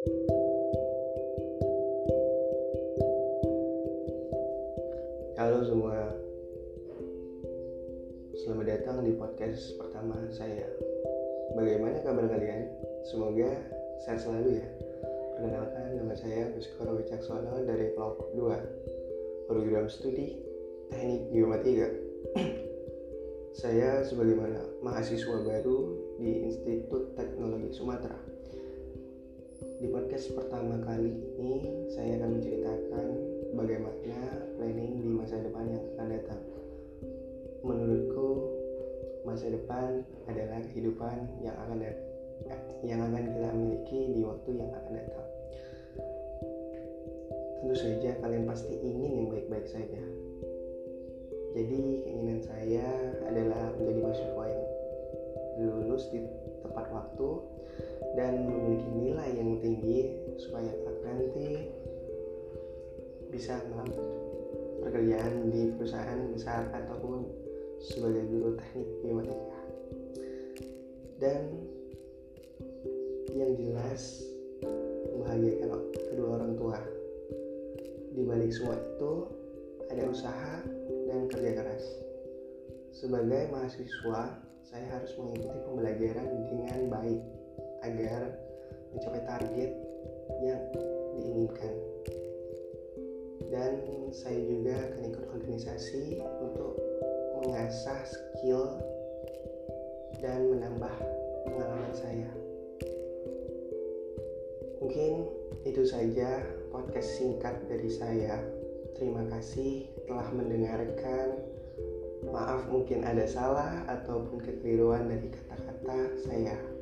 Halo semua, selamat datang di podcast pertama saya. Bagaimana kabar kalian? Semoga sehat selalu ya. Perkenalkan nama saya Buskoro Wicaksono dari kelompok 2 Program Studi Teknik Geomatika. saya sebagai mahasiswa baru di Institut Teknologi Sumatera. Di podcast pertama kali ini saya akan menceritakan bagaimana planning di masa depan yang akan datang. Menurutku masa depan adalah kehidupan yang akan datang yang akan kita miliki di waktu yang akan datang. Tentu saja kalian pasti ingin yang baik-baik saja. Jadi keinginan saya adalah menjadi mahasiswa yang lulus di tepat waktu dan memiliki nilai bisa melamar pekerjaan di perusahaan besar ataupun sebagai guru teknik biomatika dan yang jelas membahagiakan kedua orang tua. Di balik semua itu ada usaha dan kerja keras. Sebagai mahasiswa saya harus mengikuti pembelajaran dengan baik agar mencapai target yang diinginkan dan saya juga akan ikut organisasi untuk mengasah skill dan menambah pengalaman saya. Mungkin itu saja podcast singkat dari saya. Terima kasih telah mendengarkan. Maaf mungkin ada salah ataupun kekeliruan dari kata-kata saya